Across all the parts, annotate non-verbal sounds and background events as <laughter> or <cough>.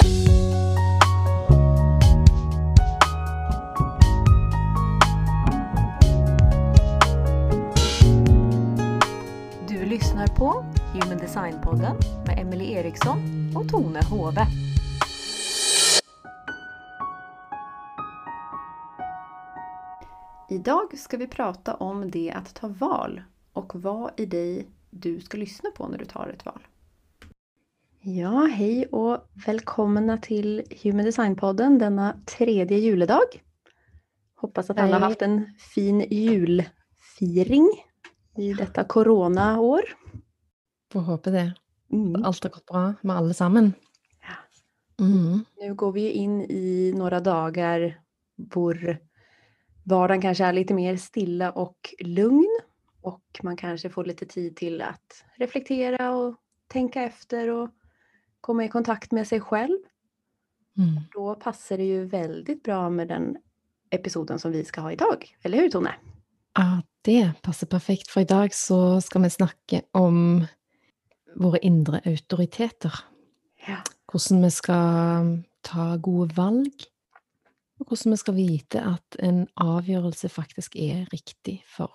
Du lyssnar på Human Design-podden med Emelie Eriksson och Tone Hove. Idag ska vi prata om det att ta val och vad i dig du ska lyssna på när du tar ett val. Ja, hej och välkomna till Human Design-podden denna tredje juledag. Hoppas att alla har haft en fin julfiring i detta coronaår. Får håpe det. Mm. Alt har gått bra med alle sammen. Ja. Mm. Nu går vi in i några dagar hvor vardagen kanske är lite mer stilla och lugn. Och man kanske får lite tid till att reflektera och tänka efter och komma i kontakt med sig själv. Mm. Då passar det ju väldigt bra med den episoden som vi ska ha idag. Eller hur Tone? Ja, det passer perfekt, for i dag så skal vi snakke om våre indre autoriteter. Ja. Hvordan vi skal ta gode valg, og hvordan vi skal vite at en avgjørelse faktisk er riktig for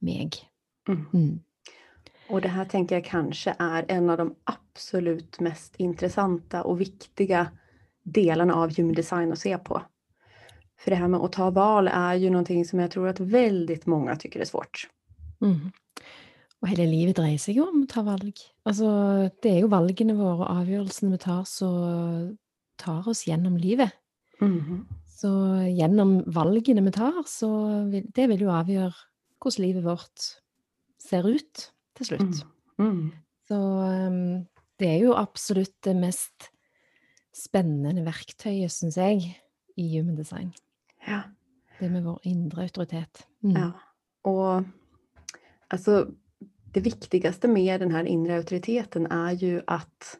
meg. Mm. Mm. Och det här tänker jag kanske är en av de absolut mest intressanta och viktiga delarna av human design att se på. För det här med att ta val är ju någonting som jag tror att väldigt många tycker är svårt. Mm. Og hele livet dreier seg jo om å ta valg. Altså, det er jo valgene våre og avgjørelsene vi tar, som tar oss gjennom livet. Mhm. Så gjennom valgene vi tar, så vil, det vil jo avgjøre hvordan livet vårt ser ut til slutt. Mm. Så um, det er jo absolutt det mest spennende verktøyet, syns jeg, i human design. Ja. Det med vår indre autoritet. Mm. ja. Och alltså det viktigaste med den här inre auktoriteten är ju att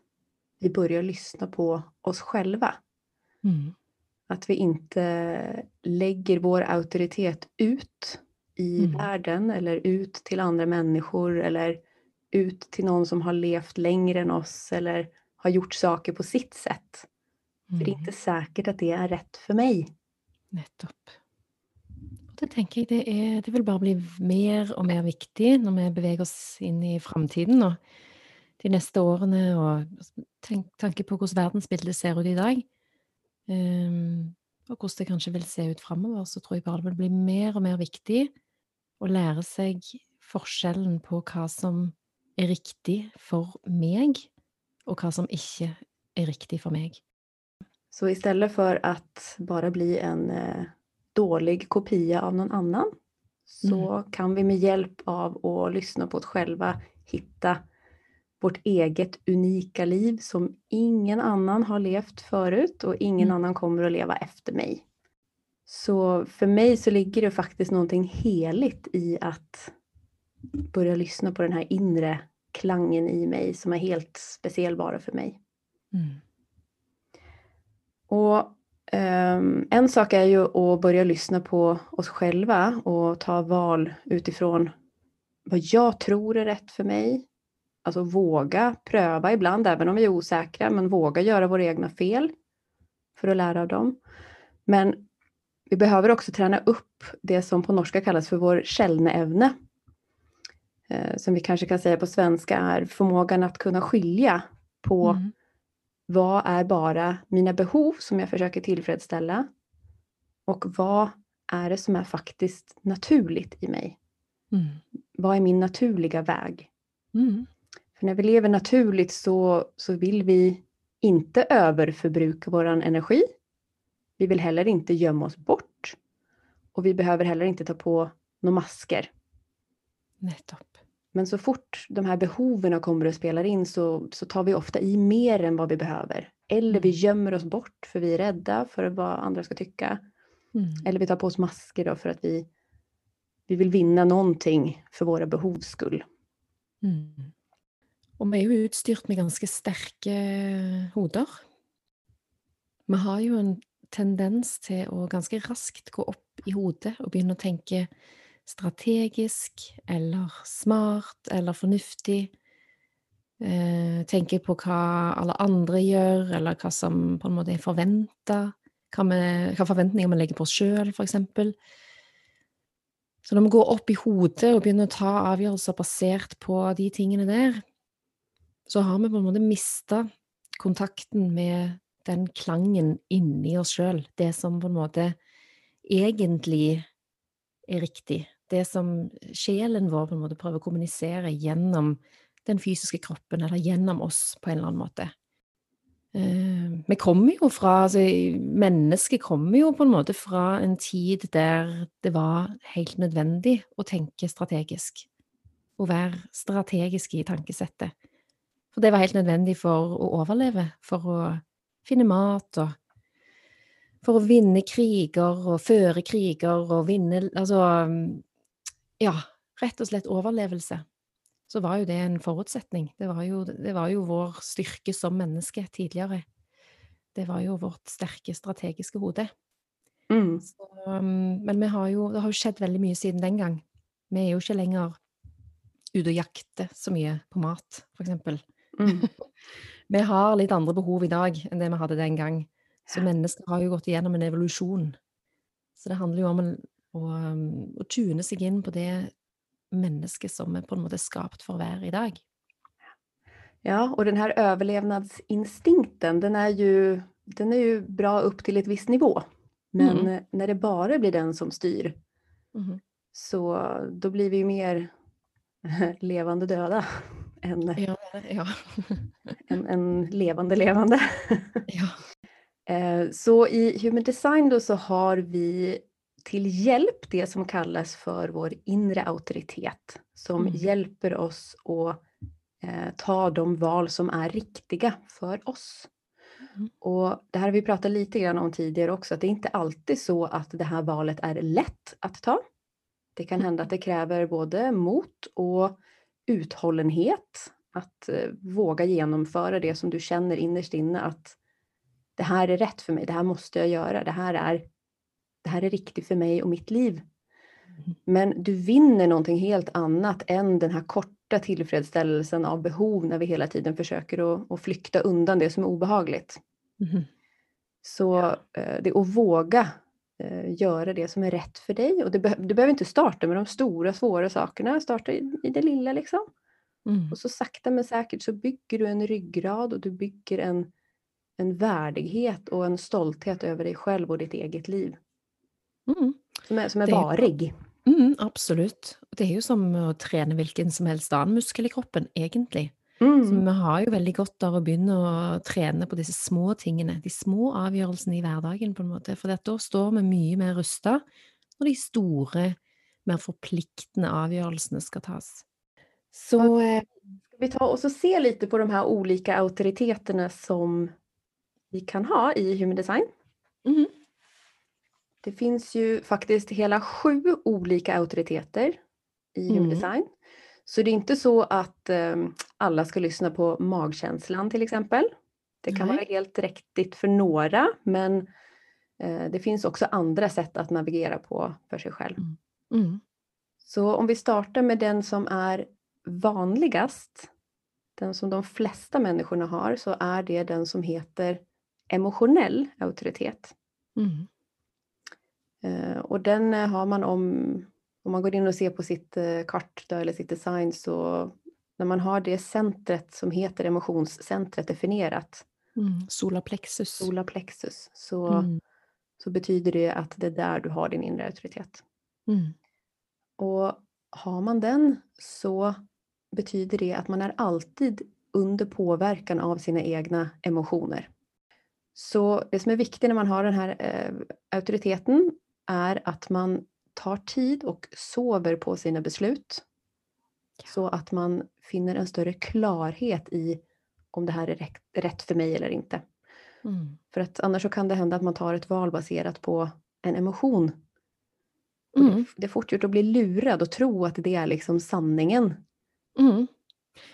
vi börjar lyssna på oss själva. Mm. Att vi inte lägger vår auktoritet ut i Mm. världen eller ut till andra människor eller ut till någon som har levt längre än oss eller har gjort saker på sitt sätt. För det är Mm. inte säkert att det är rätt för mig. Nettopp. Det tenker jeg det, er, det vil bare bli mer og mer viktig når vi beveger oss inn i framtiden og de neste årene, og tenk, tanke på hvordan verdensbildet ser ut i dag, ehm, og hvordan det kanskje vil se ut framover, så tror jeg bare det vil bli mer og mer viktig å lære seg forskjellen på hva som er riktig for meg, og hva som ikke er riktig for meg. Så istället för att bara bli en eh, dålig kopia av någon annan så kan vi med hjälp av att lyssna på oss själva hitta vårt eget unika liv som ingen annan har levt förut och ingen Mm. annan kommer att leva efter mig. Så för mig så ligger det faktiskt någonting heligt i att börja lyssna på den här inre klangen i mig som är helt speciell bara för mig. Mm. Och ehm, en sak är ju att börja lyssna på oss själva och ta val utifrån vad jag tror är rätt för mig. Alltså våga pröva ibland, även om vi är osäkra, men våga göra våra egna fel för att lära av dem. Men vi behöver också träna upp det som på norska kallas för vår källneevne. Eh, som vi kanske kan säga på svenska är förmågan att kunna skilja på Mm. vad är bara mina behov som jag försöker tillfredsställa? Och vad är det som är faktiskt naturligt i mig? Mm. Vad är min naturliga väg? Mm. För när vi lever naturligt så, så vill vi inte överförbruka vår energi. Vi vill heller inte gömma oss bort. Och vi behöver heller inte ta på några masker. Nettopp. Men så fort de här behoven kommer och spelar in så, så tar vi ofta i mer än vad vi behöver. Eller vi Mm. gömmer oss bort för vi är rädda för vad andra ska tycka. Mm. Eller vi tar på oss masker för att vi, vi vill vinna någonting för våra behovs skull. Mm. Og vi er jo utstyrt med ganske sterke hoder. Vi har jo en tendens til å ganske raskt gå opp i hodet og begynne å tenke strategisk eller smart eller fornuftig. Eh, tenke på hva alle andre gjør, eller hva som på en måte er forventa. Hva, hva forventninger vi legger på oss sjøl, f.eks. Så når vi går opp i hodet og begynner å ta avgjørelser basert på de tingene der, så har vi på en måte mista kontakten med den klangen inni oss sjøl. Det som på en måte egentlig er riktig. Det som sjelen vår på en måte prøver å kommunisere gjennom den fysiske kroppen, eller gjennom oss på en eller annen måte. Uh, vi kommer jo fra altså, Mennesket kommer jo på en måte fra en tid der det var helt nødvendig å tenke strategisk. Å være strategisk i tankesettet. For det var helt nødvendig for å overleve, for å finne mat og For å vinne kriger og føre kriger og vinne Altså Ja, rett og slett overlevelse. Så var jo det en forutsetning. Det var jo, det var jo vår styrke som menneske tidligere. Det var jo vårt sterke strategiske hode. Mm. Så, um, men vi har jo, det har jo skjedd veldig mye siden den gang. Vi er jo ikke lenger ute og jakter så mye på mat, eksempel. Mm. <laughs> Vi har litt andre behov i dag enn det vi hadde den gang. Så mennesker har jo gått igjennom en evolusjon. Så det handler jo om å, å, um, å tune seg inn på det mennesket som er på en måte skapt for å være i dag. Ja, och den här överlevnadsinstinkten, den är ju, den är ju bra upp till ett visst nivå. Men Mm. när det bara blir den som styr, Mhm. så då blir vi mer <laughs> levande döda än, Ja, ja. än, än levande levande. ja. Eh, Så i Human Design då så har vi till hjälp det som kallas för vår inre auktoritet som Mm. hjälper oss att eh, ta de val som är riktiga för oss. Mm. Och det här har vi pratat lite grann om tidigare också, att det är inte alltid så att det här valet är lätt att ta. Det kan hända att det kräver både mot och uthållenhet att eh, våga genomföra det som du känner innerst inne att det här är rätt för mig, det här måste jag göra, det här är, det här är riktigt för mig och mitt liv. Mm. Men du vinner någonting helt annat än den här korta tillfredsställelsen av behov när vi hela tiden försöker att, att flykta undan det som är obehagligt. Mhm. Så eh, det är att våga göra det som är rätt för dig. Och be- du behöver inte starta med de stora svåra sakerna, starta i, i det lilla liksom. Mm. Och så sakta men säkert så bygger du en ryggrad och du bygger en, en värdighet och en stolthet över dig själv och ditt eget liv. Mm. Som är, som är Det är varig. Mm, absolutt. Det er jo som å trene hvilken som helst annen muskel i kroppen, egentlig. Så Mm. vi har jo veldig godt av å begynne å trene på disse små tingene, de små avgjørelsene i hverdagen, på en måte. For da står vi mye mer rusta når de store, mer forpliktende avgjørelsene skal tas. Så eh, vi ta och så se lite på de här olika auktoriteterna som vi kan ha i Human Design. mhm. Det finns ju faktiskt hela sju olika auktoriteter i Human Mm. Design. Så det är inte så att eh, alla ska lyssna på magkänslan till exempel. Det kan Nej. vara helt riktigt för några men eh, det finns också andra sätt att navigera på för sig själv. mm. Så om vi startar med den som är vanligast, den som de flesta människorna har, så är det den som heter emotionell auktoritet. Mm. Eh, och den har man om, om man går in och ser på sitt eh, kart då, eller sitt design så när man har det centret som heter emotionscentret definierat, Mm. Solarplexus. solarplexus, så, Mm. så betyder det att det är där du har din inre auktoritet. Mm. Och har man den så betyder det att man är alltid under påverkan av sina egna emotioner. Så det som är viktigt när man har den här eh, auktoriteten är att man tar tid och sover på sina beslut. Så att man finner en större klarhet i om det här är rätt, rätt för mig eller inte. Mm. För att annars så kan det hända att man tar ett val baserat på en emotion det, Mm. det är fort gjort att bli lurad och tro att det är liksom sanningen. Mm.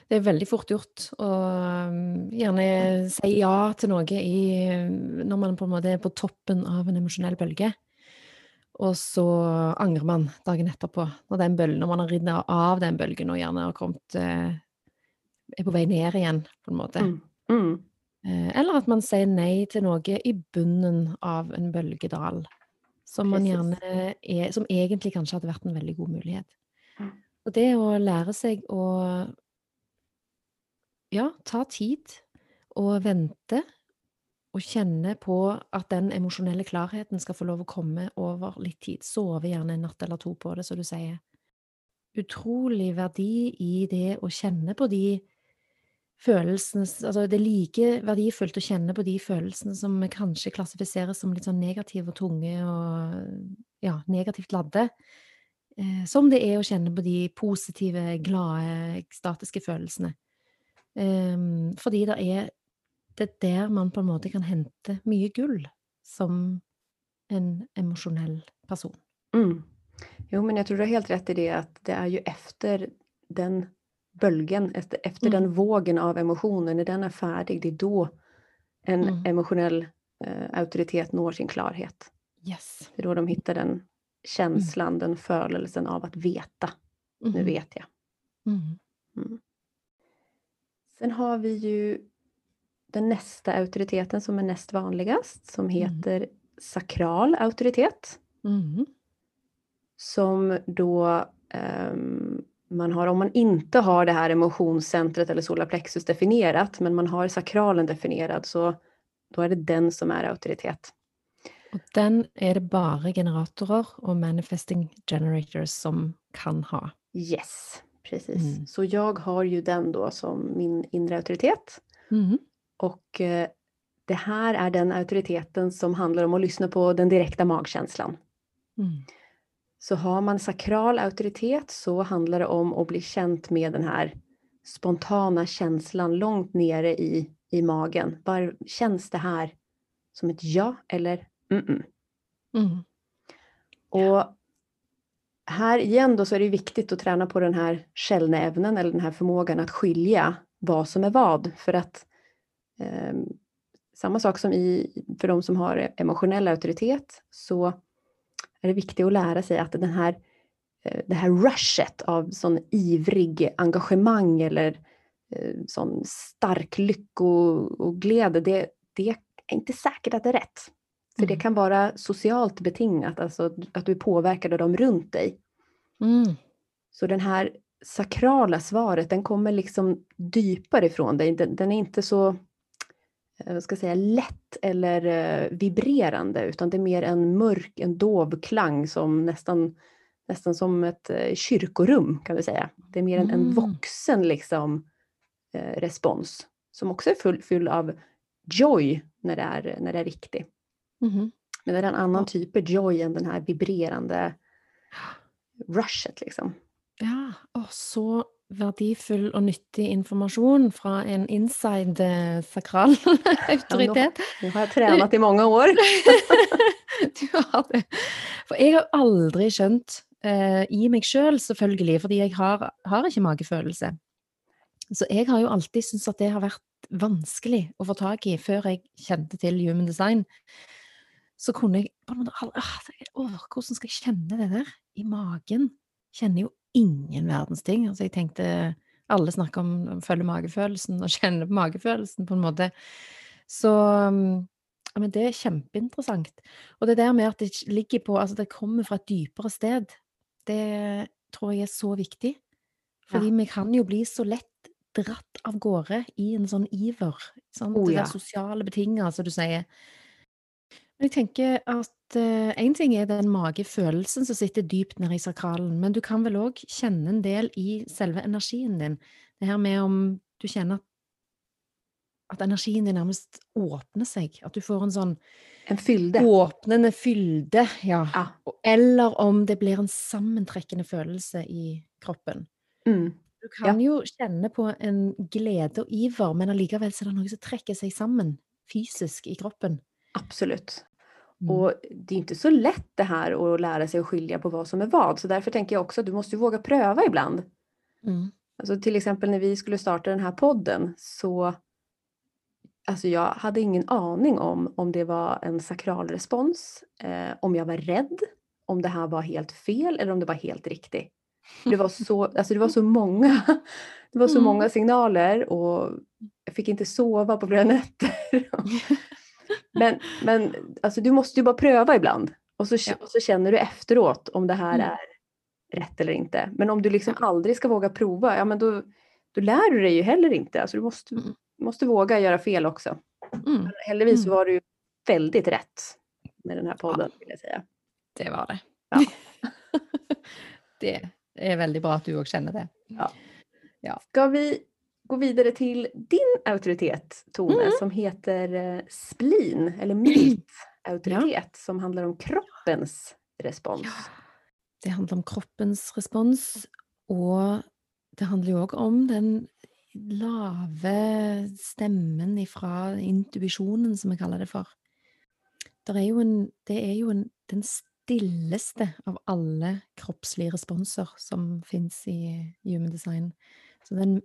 Det er veldig fort gjort å gjerne si ja til noe i, når man på en måte er på toppen av en emosjonell bølge. Og så angrer man dagen etterpå, når, den bølgen, når man har ridd av den bølgen og gjerne har kommet eh, er på vei ned igjen, på en måte. Mm. Mm. Eh, Eller at man sier nei til noe i bunnen av en bølgedal, som er Som egentlig kanskje hadde vært en veldig god mulighet. Mm. Og det å lære seg å ja, ta tid og vente og kjenne på at den emosjonelle klarheten skal få lov å komme over litt tid. Sove gjerne en natt eller to på det, som du sier. Utrolig verdi i det å kjenne på de følelsene Altså, det er like verdifullt å kjenne på de følelsene som kanskje klassifiseres som litt sånn negative og tunge og ja, negativt ladde, eh, som det er å kjenne på de positive, glade, ekstatiske følelsene. Ehm, fordi det er det er der man på en måte kan hente mye gull som en emosjonell person. Mm. Jo, men jag tror du har helt rätt i det att det är ju efter den bölgen, efter, efter Mm. den vågen av emotioner, när den är färdig, det är då en Mm. emotionell eh, auktoritet når sin klarhet. Yes. Det är då de hittar den känslan, den förelsen av att veta. Nu Mhm. vet jag. Mhm. Sen har vi ju den nästa auktoriteten som är näst vanligast, som heter sakral auktoritet. Mhm. som då ehm, man har, om man inte har det här emotionscentret eller solarplexus definierat, men man har sakralen definierad, så då är det den som är auktoritet. Og den er det bare generatorer og manifesting generators som kan ha. Yes, precis. Mm. Så jag har ju den då som min inre auktoritet. Mhm. Och eh, det här är den auktoriteten som handlar om att lyssna på den direkta magkänslan. Mm. Så har man sakral auktoritet så handlar det om att bli känt med den här spontana känslan långt nere i, i magen. Var, känns det här som ett ja eller mm-mm? Mm. Och här igen då så är det viktigt att träna på den här källnävnen eller den här förmågan att skilja vad som är vad. För att samma sak som i, för de som har emotionell auktoritet så är det viktigt att lära sig att den här, eh, det här rushet av sån ivrig engagemang eller eh, sån stark lycko och glädje, det, det är inte säkert att det är rätt. För det Mm. kan vara socialt betingat, alltså att du är påverkad av dem runt dig. Mm. Så den här sakrala svaret, den kommer liksom djupare ifrån dig. Den, den är inte så, vad ska jag säga, lätt eller eh, vibrerande, utan det är mer en mörk, en dov klang som nästan, nästan som ett eh, kyrkorum kan vi säga. Det är mer en, en Mm. vuxen liksom, eh, respons, som också är full, full av joy när det är, när det är riktigt. Mhm. Men det är en annan Ja. typ av joy än den här vibrerande <gasps> rushet liksom. Ja, å, så verdifull og nyttig informasjon fra en inside sakral <laughs> autoritet. Nu har jag tränat i många år. <laughs> Du har det. For jeg har aldri skjønt, eh, i meg sjøl selvfølgelig, fordi jeg har, har ikke magefølelse. Så jeg har jo alltid syntes at det har vært vanskelig å få tak i før jeg kjente til human design. Så kunne jeg på en måte åh, Hvordan skal jeg kjenne det der i magen? Kjenner jo ingen verdens ting. Altså jeg tenkte Alle snakker om å følge magefølelsen og <laughs> kjenne på magefølelsen, på en måte. Så um, ja, men det er kjempeinteressant. Og det der med at det ligger på Altså det kommer fra et dypere sted, det tror jeg er så viktig. Fordi vi kan jo bli så lett dratt av gårde i en sånn iver. Sant? Oh, det ja. der sosiale betinget, som du sier. Jeg tenker at én ting er den magefølelsen som sitter dypt nede i sakralen, men du kan vel òg kjenne en del i selve energien din. Det her med om du kjenner at, at energien din nærmest åpner seg. At du får en sånn En fylde. åpnende fylde, ja. Ja. Eller om det blir en sammentrekkende følelse i kroppen. Mm. Du kan jo kjenne på en glede og iver, men allikevel er det noe som trekker seg sammen fysisk i kroppen. Absolut. Mm. Och det är inte så lätt det här att lära sig att skilja på vad som är vad. Så därför tänker jag också att du måste våga pröva ibland. Mm. Alltså till exempel när vi skulle starta den här podden så Alltså jag hade ingen aning om om det var en sakral respons, eh, om jag var rädd, om det här var helt fel eller om det var helt riktigt. Det var så, <laughs> alltså det var så många, det var så Mm. många signaler och jag fick inte sova på flera nätter. <laughs> Men, men alltså, du måste ju bara pröva ibland och så, Ja. och så känner du efteråt om det här Mm. är rätt eller inte. Men om du liksom aldrig ska våga prova, ja men då, då lär du dig ju heller inte. Alltså, du måste, Mm. måste våga göra fel också. Mm, heldigvis Mm. var du väldigt rätt med den här podden vill jag säga. det var det. Ja. <laughs> det är väldigt bra att du också känner det. Ska vi gå vidare till din auktoritet, Tone, Mm. som heter eh, spleen, eller mitt <clears throat> auktoritet, som handlar om kroppens respons. Det handlar om kroppens respons, og det handler jo òg om den lave stemmen ifra intuisjonen, som jeg kaller det for. Der er jo en, det er jo en, den stilleste av alle kroppslige responser som fins i human design. Så den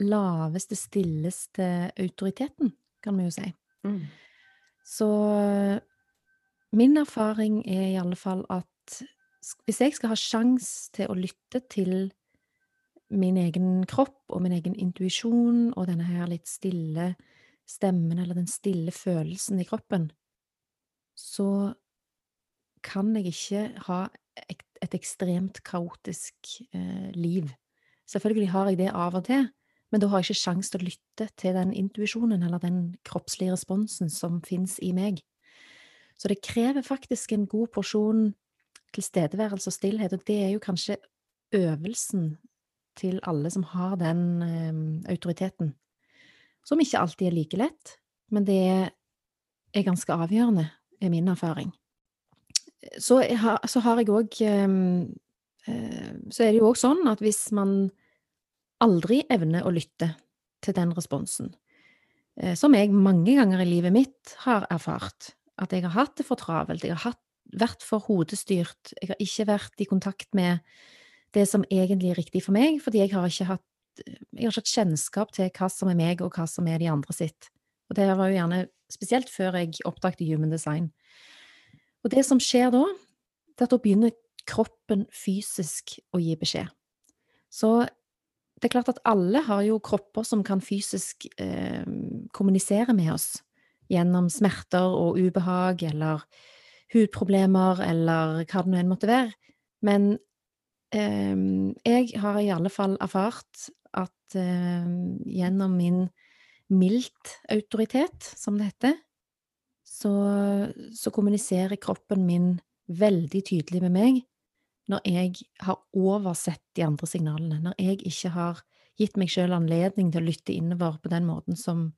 laveste, stilleste autoriteten, kan vi jo si. Mm. Så min erfaring er i alle fall at hvis jeg skal ha sjans til å lytte til min egen kropp og min egen intuisjon og denne her litt stille stemmen, eller den stille følelsen i kroppen, så kan jeg ikke ha et, et ekstremt kaotisk eh, liv. Selvfølgelig har jeg det av og til, men da har jeg ikke sjans til å lytte til den intuisjonen eller den kroppslige responsen som fins i meg. Så det krever faktisk en god porsjon tilstedeværelse og stillhet, og det er jo kanskje øvelsen til alle som har den eh, autoriteten. Som ikke alltid er like lett, men det er, ganske avgjørende, er min erfaring. Så, jeg har, så har jeg òg ehm, eh, Så er det jo òg sånn at hvis man aldri evner å lytte til den responsen, eh, som jeg mange ganger i livet mitt har erfart, at jeg har hatt det for travelt, jeg har hatt, vært for hodestyrt, jeg har ikke vært i kontakt med det som egentlig er riktig for meg, fordi jeg har ikke hatt, jeg har ikke hatt kjennskap til hva som er meg, og hva som er de andre sitt. Og det var jo gjerne spesielt før jeg oppdaget human design. Og det som skjer da, det er at da begynner kroppen fysisk å gi beskjed. Så det er klart at alle har jo kropper som kan fysisk eh, kommunisere med oss gjennom smerter og ubehag eller hudproblemer eller hva det nå enn måtte være. Men eh, jeg har i alle fall erfart at eh, gjennom min mildt autoritet, som det heter, så, så kommuniserer kroppen min veldig tydelig med meg når jeg har oversett de andre signalene, når jeg ikke har gitt meg sjøl anledning til å lytte innover på den måten som,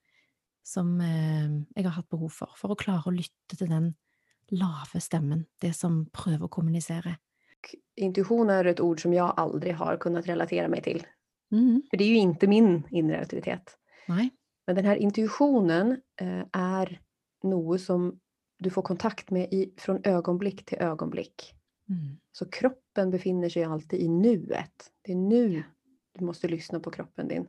som eh, jeg har hatt behov for, for å klare å lytte til den lave stemmen, det som prøver å kommunisere. Intuition är ett ord som jag aldrig har kunnat relatera mig till. Mhm. För det är ju inte min inre auktoritet. Nei. Men den här intuitionen eh, är något som du får kontakt med i, från ögonblick till ögonblick. Mm. Så kroppen befinner sig alltid i nuet. Det är nu du måste lyssna på kroppen din.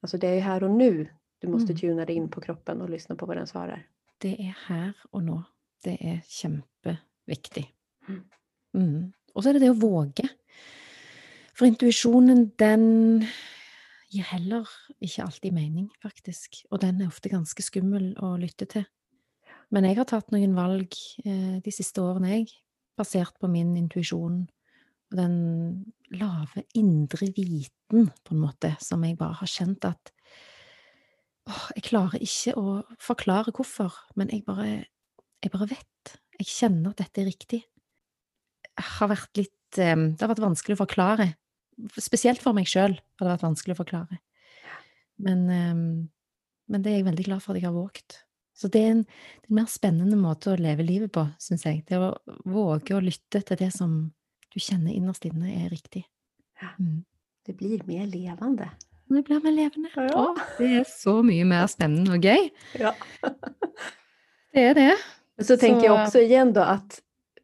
Alltså det är här och nu du måste Mm. tuna dig in på kroppen och lyssna på vad den svarar. Det er her og nå. Det er kjempeviktig. Mm. Mm. Og så er det det å våge. For intuisjonen, den gir heller ikke alltid mening, faktisk. Og den er ofte ganske skummel å lytte til. Men jeg har tatt noen valg eh, de siste årene, jeg, basert på min intuisjon. Og den lave indre viten, på en måte, som jeg bare har kjent at åh, Jeg klarer ikke å forklare hvorfor, men jeg bare, jeg bare vet. Jeg kjenner at dette er riktig. Har litt eh, Det har vært vanskelig å forklare. Spesielt for meg sjøl har det vært vanskelig å forklare. Men, eh, men det er jeg veldig glad for at jeg har våget. Så det er en, en mer spennende måte å leve livet på, syns jeg. Det å våge å lytte til det som du kjenner innerst inne er riktig. Ja. Mm. Det blir mer levande. Det blir mer levende. Ja. Å, det er så mye mer spennende og gøy. Ja. Det er det. Så tänker jag Så- också igen då att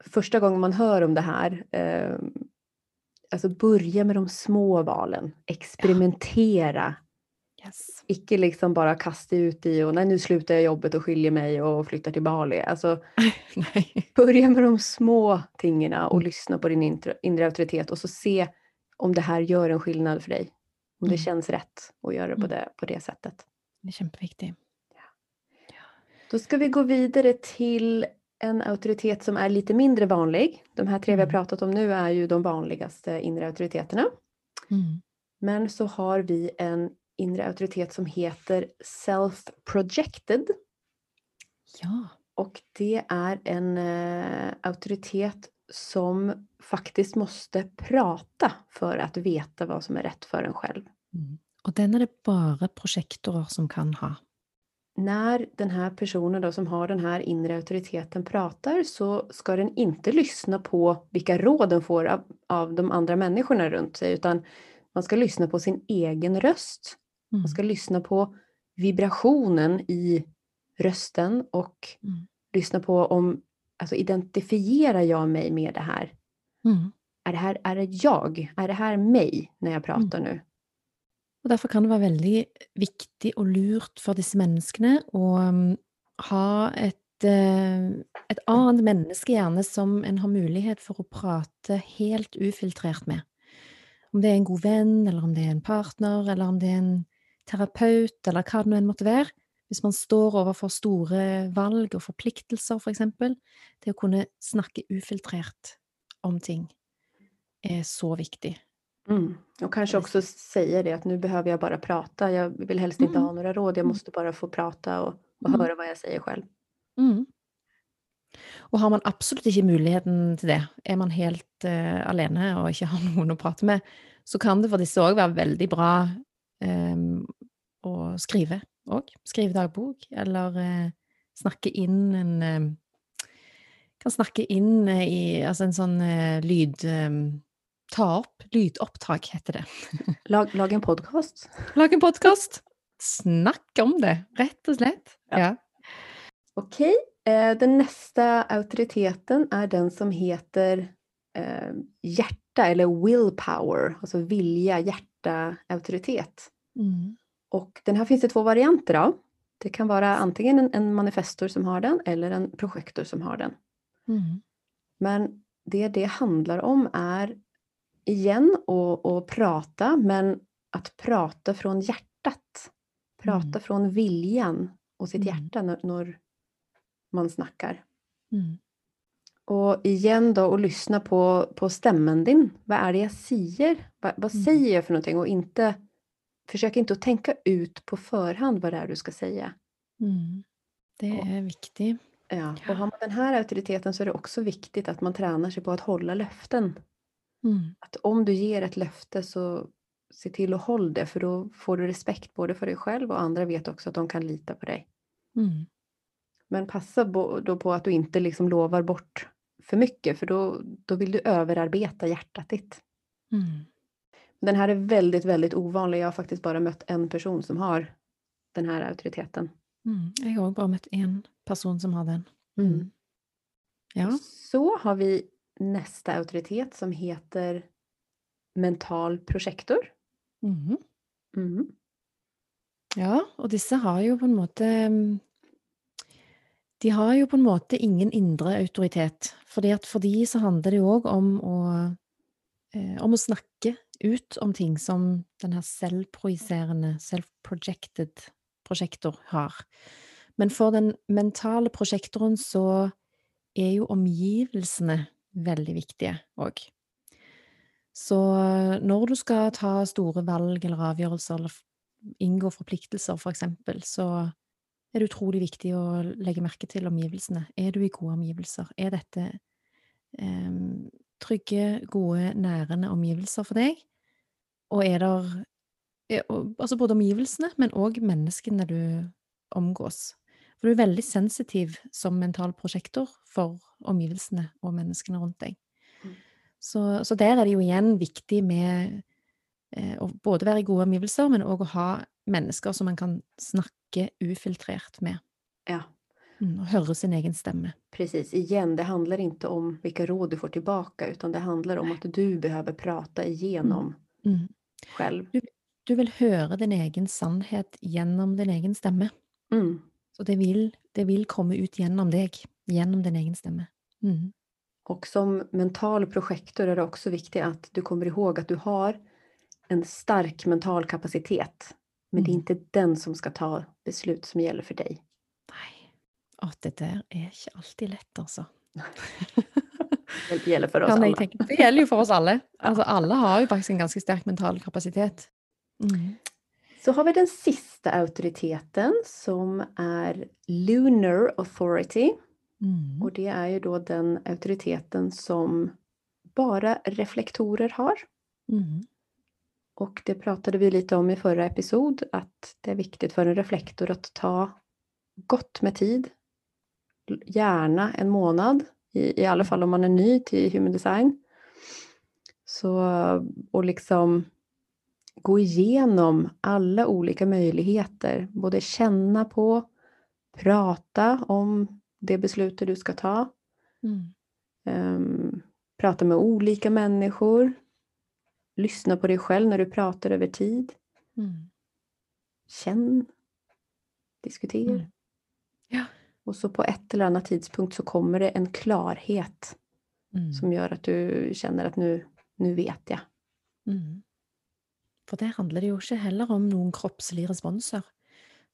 första gången man hör om det här, eh, alltså börja med de små valen, experimentera, Yes. icke liksom bara kasta ut i och nej nu slutar jag jobbet och skiljer mig och flyttar till Bali. Alltså <laughs> börja med de små tingerna och Mm. lyssna på din inre auktoritet och så se om det här gör en skillnad för dig. Om det Mm. känns rätt att göra det på Mm. det, på det sättet. Det är kjempeviktig. Då ska vi gå vidare till en auktoritet som är lite mindre vanlig. De här tre vi har Mm. pratat om nu är ju de vanligaste inre auktoriteterna. Mm. Men så har vi en inre auktoritet som heter self-projected. Ja. Och det är en eh, auktoritet som faktiskt måste prata för att veta vad som är rätt för en själv. Mm. Og den er det bare prosjektorer som kan ha. När den här personen då som har den här inre auktoriteten pratar så ska den inte lyssna på vilka råd den får av, av de andra människorna runt sig utan man ska lyssna på sin egen röst. Mm. Man ska lyssna på vibrationen i rösten och Mm. lyssna på om, alltså identifierar jag mig med det här? Mm. Är det här, är det jag? Är det här mig när jag pratar nu? Og Derfor kan det være veldig viktig og lurt for disse menneskene å um, ha et, eh, et annet menneske gjerne som en har mulighet for å prate helt ufiltrert med. Om det er en god venn, eller om det er en partner, eller om det er en terapeut, eller hva det nå enn måtte være. Hvis man står overfor store valg og forpliktelser, for eksempel. Det å kunne snakke ufiltrert om ting er så viktig. Mm. Och kanske också säga det att nu behöver jag bara prata. Jag vill helst inte Mm. ha några råd. Jag Mm. måste bara få prata och, och Mm. höra vad jag säger själv. Mm. Og har man absolutt ikke muligheten til det, er man helt eh, alene og ikke har <laughs> noen å prate med, så kan det for disse òg være veldig bra eh, å skrive òg. Skrive dagbok, eller eh, snakke inn en eh, Kan snakke inn eh, i altså en sånn eh, lyd... eh, ta opp. Lydopptak, heter det. <laughs> Lag, lag en podcast. Lag en podkast! <laughs> Snakk om det, rett og slett. Ja. Ja. Okej, eh, den nästa auktoriteten är den som heter hjärta eller willpower, alltså vilja, hjärta, auktoritet. Mm. Och den här finns det två varianter av. Det kan vara antingen en, en manifestor som har den eller en projektor som har den. Mm. Men det det handlar om är igen att, prata, men att prata från hjärtat. Prata Mm. från viljan och sitt Mm. hjärta när, när man snackar. Mm. Och igen då att lyssna på, på stämmen din. Vad är det jag säger? Vad, vad Mm. säger jag för någonting? Och inte, försök inte att tänka ut på förhand vad det är du ska säga. Mm. Det Och- er viktig. Ja. Och har man den här auktoriteten så är det också viktigt att man tränar sig på att hålla löften. Mm. Att om du ger ett löfte så se till att hålla det för då får du respekt både för dig själv och andra vet också att de kan lita på dig. Mm. Men passa då på att du inte liksom lovar bort för mycket för då, då vill du överarbeta hjärtat ditt. Mm. Den här är väldigt, väldigt ovanlig. Jag har faktiskt bara mött en person som har den här auktoriteten. Mm. Jeg har òg bare møtt én person som har den. Mm. Ja. Så har vi nästa auktoritet som heter mental projektor. Mhm. Mm. ja, og disse har jo på en måte mm, De har jo på en måte ingen indre autoritet. Fordi at for de så handler det jo òg om å eh, om å snakke ut om ting som den her selvprojiserende, self-projected prosjektor har. Men for den mentale prosjektoren så er jo omgivelsene veldig viktige òg. Så når du skal ta store valg eller avgjørelser eller inngå forpliktelser, for så er det utrolig viktig å legge merke til omgivelsene. Er du i gode omgivelser? Er dette um, trygge, gode, nærende omgivelser for deg? Og er der er- og- Altså både omgivelsene, men òg menneskene du omgås. For du er veldig sensitiv som mental prosjektor for omgivelsene og menneskene rundt deg. Mm. Så, så der er det jo igjen viktig med eh, å både være i gode omgivelser, men òg å ha mennesker som man kan snakke ufiltrert med. Ja, Mm, og høre sin egen stemme. precis. Igen, det handlar inte om vilka råd du får tillbaka utan det handlar om att du behöver prata igenom Mm. själv. Du vil høre din egen sannhet gjennom din egen stemme. Mm. Så det vil, det vil komme ut gjennom deg, gjennom din egen stemme. Mm. Och som mental projektor är det också viktigt att du kommer ihåg att du har en stark mental kapacitet. Men det är Mm. inte den som ska ta beslut som gäller för dig. Å, det der er ikke alltid lett, altså. Det gäller för oss alla. tenke. Det gjelder jo for oss alle. <laughs> Altså, alle har jo faktisk en ganske sterk mental kapasitet. Mm. Så har vi den sista auktoriteten som är Lunar Authority. Mm. Och det är ju då den auktoriteten som bara reflektorer har. Mm. Och det pratade vi lite om i förra episod, att det är viktigt för en reflektor att ta gott med tid. Gärna en månad, i, i alla fall om man är ny till human design. Så, och liksom gå igenom alla olika möjligheter, både känna på, prata om det beslutet du ska ta, Mm. Ehm, prata med olika människor. Lyssna på dig själv när du pratar över tid. Mm. Känn. Diskutera. Mm. Ja. Och så på ett eller annat tidspunkt så kommer det en klarhet Mm. som gör att du känner att nu, nu vet jag. Mm. For der handler det jo ikke heller om noen kroppslige responser.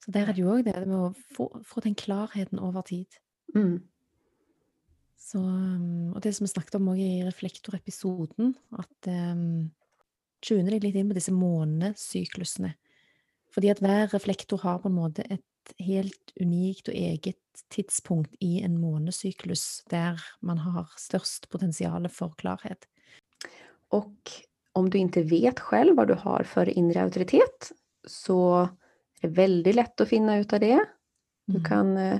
Så der er det jo òg det med å få, få den klarheten over tid. Mm. Så, um, og det som vi snakket om også i reflektorepisoden, at um, tune deg litt inn på disse månesyklusene. Fordi at hver reflektor har på en måte et helt unikt og eget tidspunkt i en månesyklus der man har størst potensial for klarhet. Och om du inte vet själv vad du har för inre auktoritet så är det väldigt lätt att finna ut av det. Du Mm. kan eh,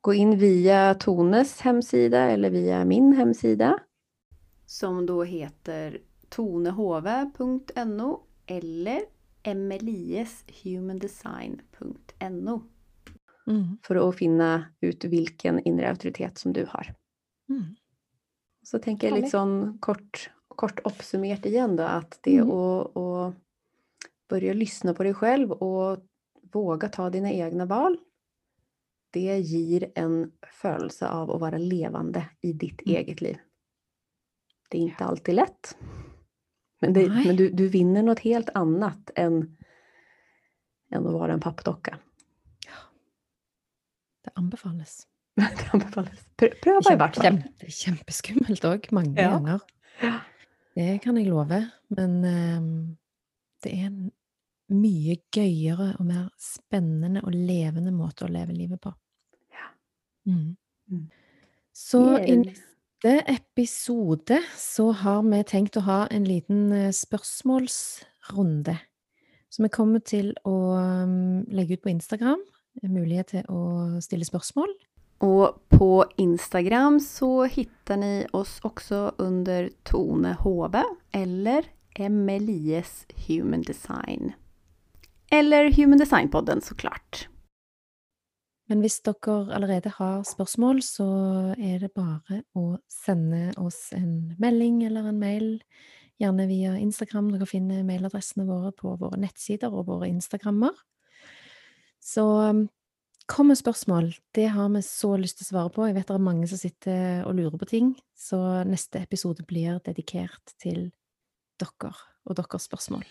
gå in via Tones hemsida eller via min hemsida. Som då heter tonehove.no eller emelieshumandesign.no Mm. för att finna ut vilken inre auktoritet som du har. Mm. Så tänker jag sån kort, kort uppsummerat igen då att det Mm. att, att börja lyssna på dig själv och våga ta dina egna val. Det ger en födelse av att vara levande i ditt Mm. eget liv. Det är inte alltid lätt. Men, det, men du, du vinner något helt annat än, än att vara en pappdocka. Anbefales. <laughs> Det anbefales. Prøv i hvert fall. det er kjempeskummelt òg, mange Ja. ganger. Det kan jeg love. Men ehm, det er en mye gøyere og mer spennende og levende måte å leve livet på. Ja. Mm. Mm. Så i Yes. neste episode så har vi tenkt å ha en liten eh, spørsmålsrunde. Så vi kommer til å um, legge ut på Instagram mulighet til å stille spørsmål. Och på Instagram så hittar ni oss också under Tone Hove eller Emelies Human Design. Eller Human Design-podden såklart. Men hvis dere allerede har spørsmål, så er det bare å sende oss en melding eller en mail, gjerne via Instagram. Dere finner mailadressene våre på våre nettsider og våre Instagrammer. Så um, kom med spørsmål. Det har vi så lyst til å svare på. Jeg vet det er mange som sitter og lurer på ting, så neste episode blir dedikert til dere og deres spørsmål.